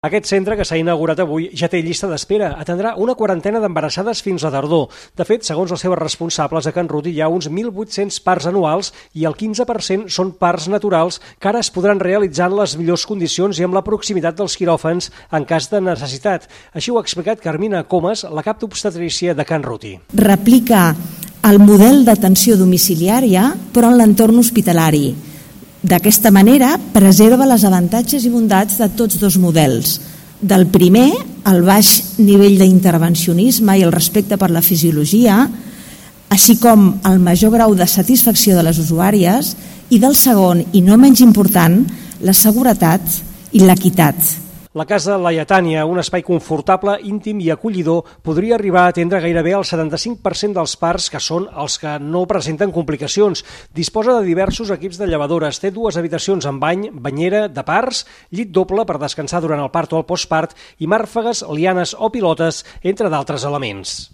Aquest centre, que s'ha inaugurat avui, ja té llista d'espera. Atendrà una quarantena d'embarassades fins a tardor. De fet, segons els seus responsables, a Can Ruti hi ha uns 1.800 parts anuals i el 15% són parts naturals que ara es podran realitzar en les millors condicions i amb la proximitat dels quiròfans en cas de necessitat. Així ho ha explicat Carmina Comas, la cap d'obstetrícia de Can Ruti. Replica el model d'atenció domiciliària però en l'entorn hospitalari D'aquesta manera, preserva les avantatges i bondats de tots dos models. Del primer, el baix nivell d'intervencionisme i el respecte per la fisiologia, així com el major grau de satisfacció de les usuàries, i del segon, i no menys important, la seguretat i l'equitat. La Casa Laietània, un espai confortable, íntim i acollidor, podria arribar a atendre gairebé el 75% dels parts que són els que no presenten complicacions. Disposa de diversos equips de llevadores, té dues habitacions amb bany, banyera, de parts, llit doble per descansar durant el part o el postpart i màrfegues, lianes o pilotes, entre d'altres elements.